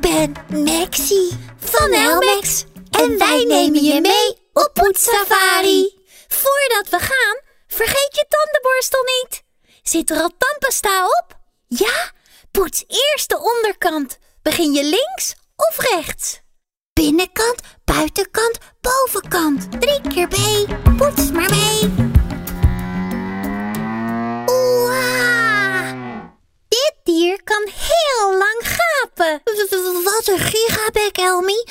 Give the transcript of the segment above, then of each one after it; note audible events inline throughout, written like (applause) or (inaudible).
ben Maxie van Helmex. En wij nemen je mee op poetssafari. Voordat we gaan, vergeet je tandenborstel niet. Zit er al tandpasta op? Ja? Poets eerst de onderkant. Begin je links of rechts? Binnenkant, buitenkant, bovenkant. Drie keer mee. Poets maar mee. Wat een gigabek, Elmi.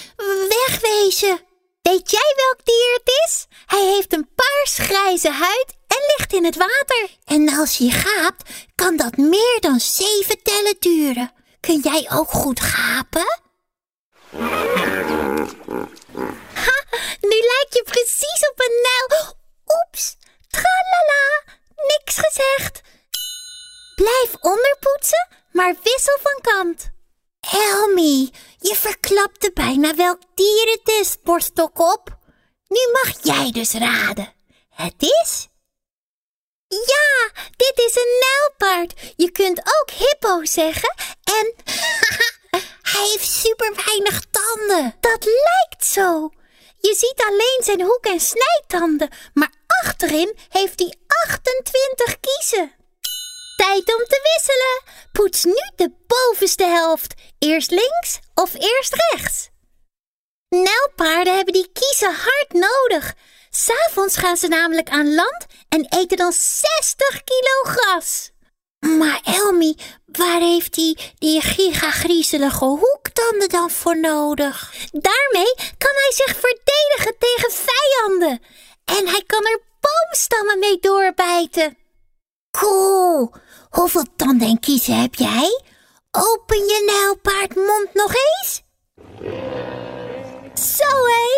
Wegwezen. Weet jij welk dier het is? Hij heeft een paars-grijze huid en ligt in het water. En als je gaapt, kan dat meer dan zeven tellen duren. Kun jij ook goed gapen? (laughs) Nu lijk je precies op een nijl. Oeps, tralala, niks gezegd. Blijf onderpoetsen, maar wissel van kant. Elmi, je verklapte bijna welk dier het is, borststok op. Nu mag jij dus raden. Het is... Ja, dit is een nijlpaard. Je kunt ook hippo zeggen en (laughs) Hij heeft super weinig tanden. dat lijkt zo. Je ziet alleen zijn hoek- en snijtanden, maar achterin heeft hij 28 kiezen. Tijd om te wisselen. Poets nu de bovenste helft. Eerst links of eerst rechts. Nijlpaarden hebben die kiezen hard nodig. S'avonds gaan ze namelijk aan land en eten dan 60 kilo gras. Maar Elmi, waar heeft hij die gigagriezelige hoektanden dan voor nodig? Daarmee kan hij zich verdedigen tegen vijanden. En hij kan er boomstammen mee doorbijten. Cool. Hoeveel tanden en kiezen heb jij? Open je nijlpaardmond nog eens. Zo hé.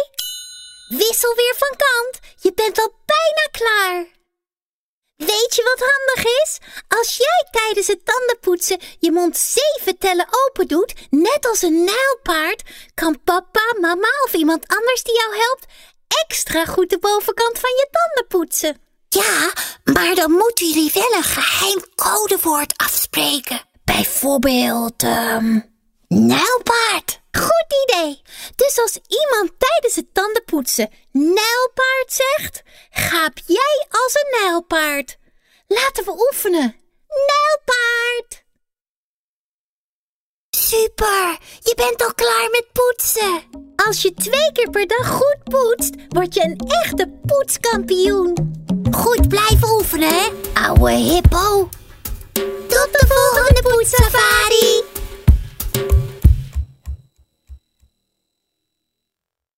Wissel weer van kant. Je bent al bijna klaar. Weet je wat handig is? Als jij tijdens het tandenpoetsen je mond zeven tellen open doet, net als een nijlpaard, kan papa, mama of iemand anders die jou helpt extra goed de bovenkant van je tanden poetsen. Ja, maar dan moeten jullie wel een geheim codewoord afspreken. Bijvoorbeeld, ehm, nijlpaard. Goed idee. Dus als iemand tijdens het tandenpoetsen nijlpaard zegt, gaap jij als een nijlpaard. Laten we oefenen. Nijlpaard. Super, je bent al klaar met poetsen. Als je twee keer per dag goed poetst, word je een echte poetskampioen. Blijf oefenen, ouwe hippo. Tot de volgende poetsaf.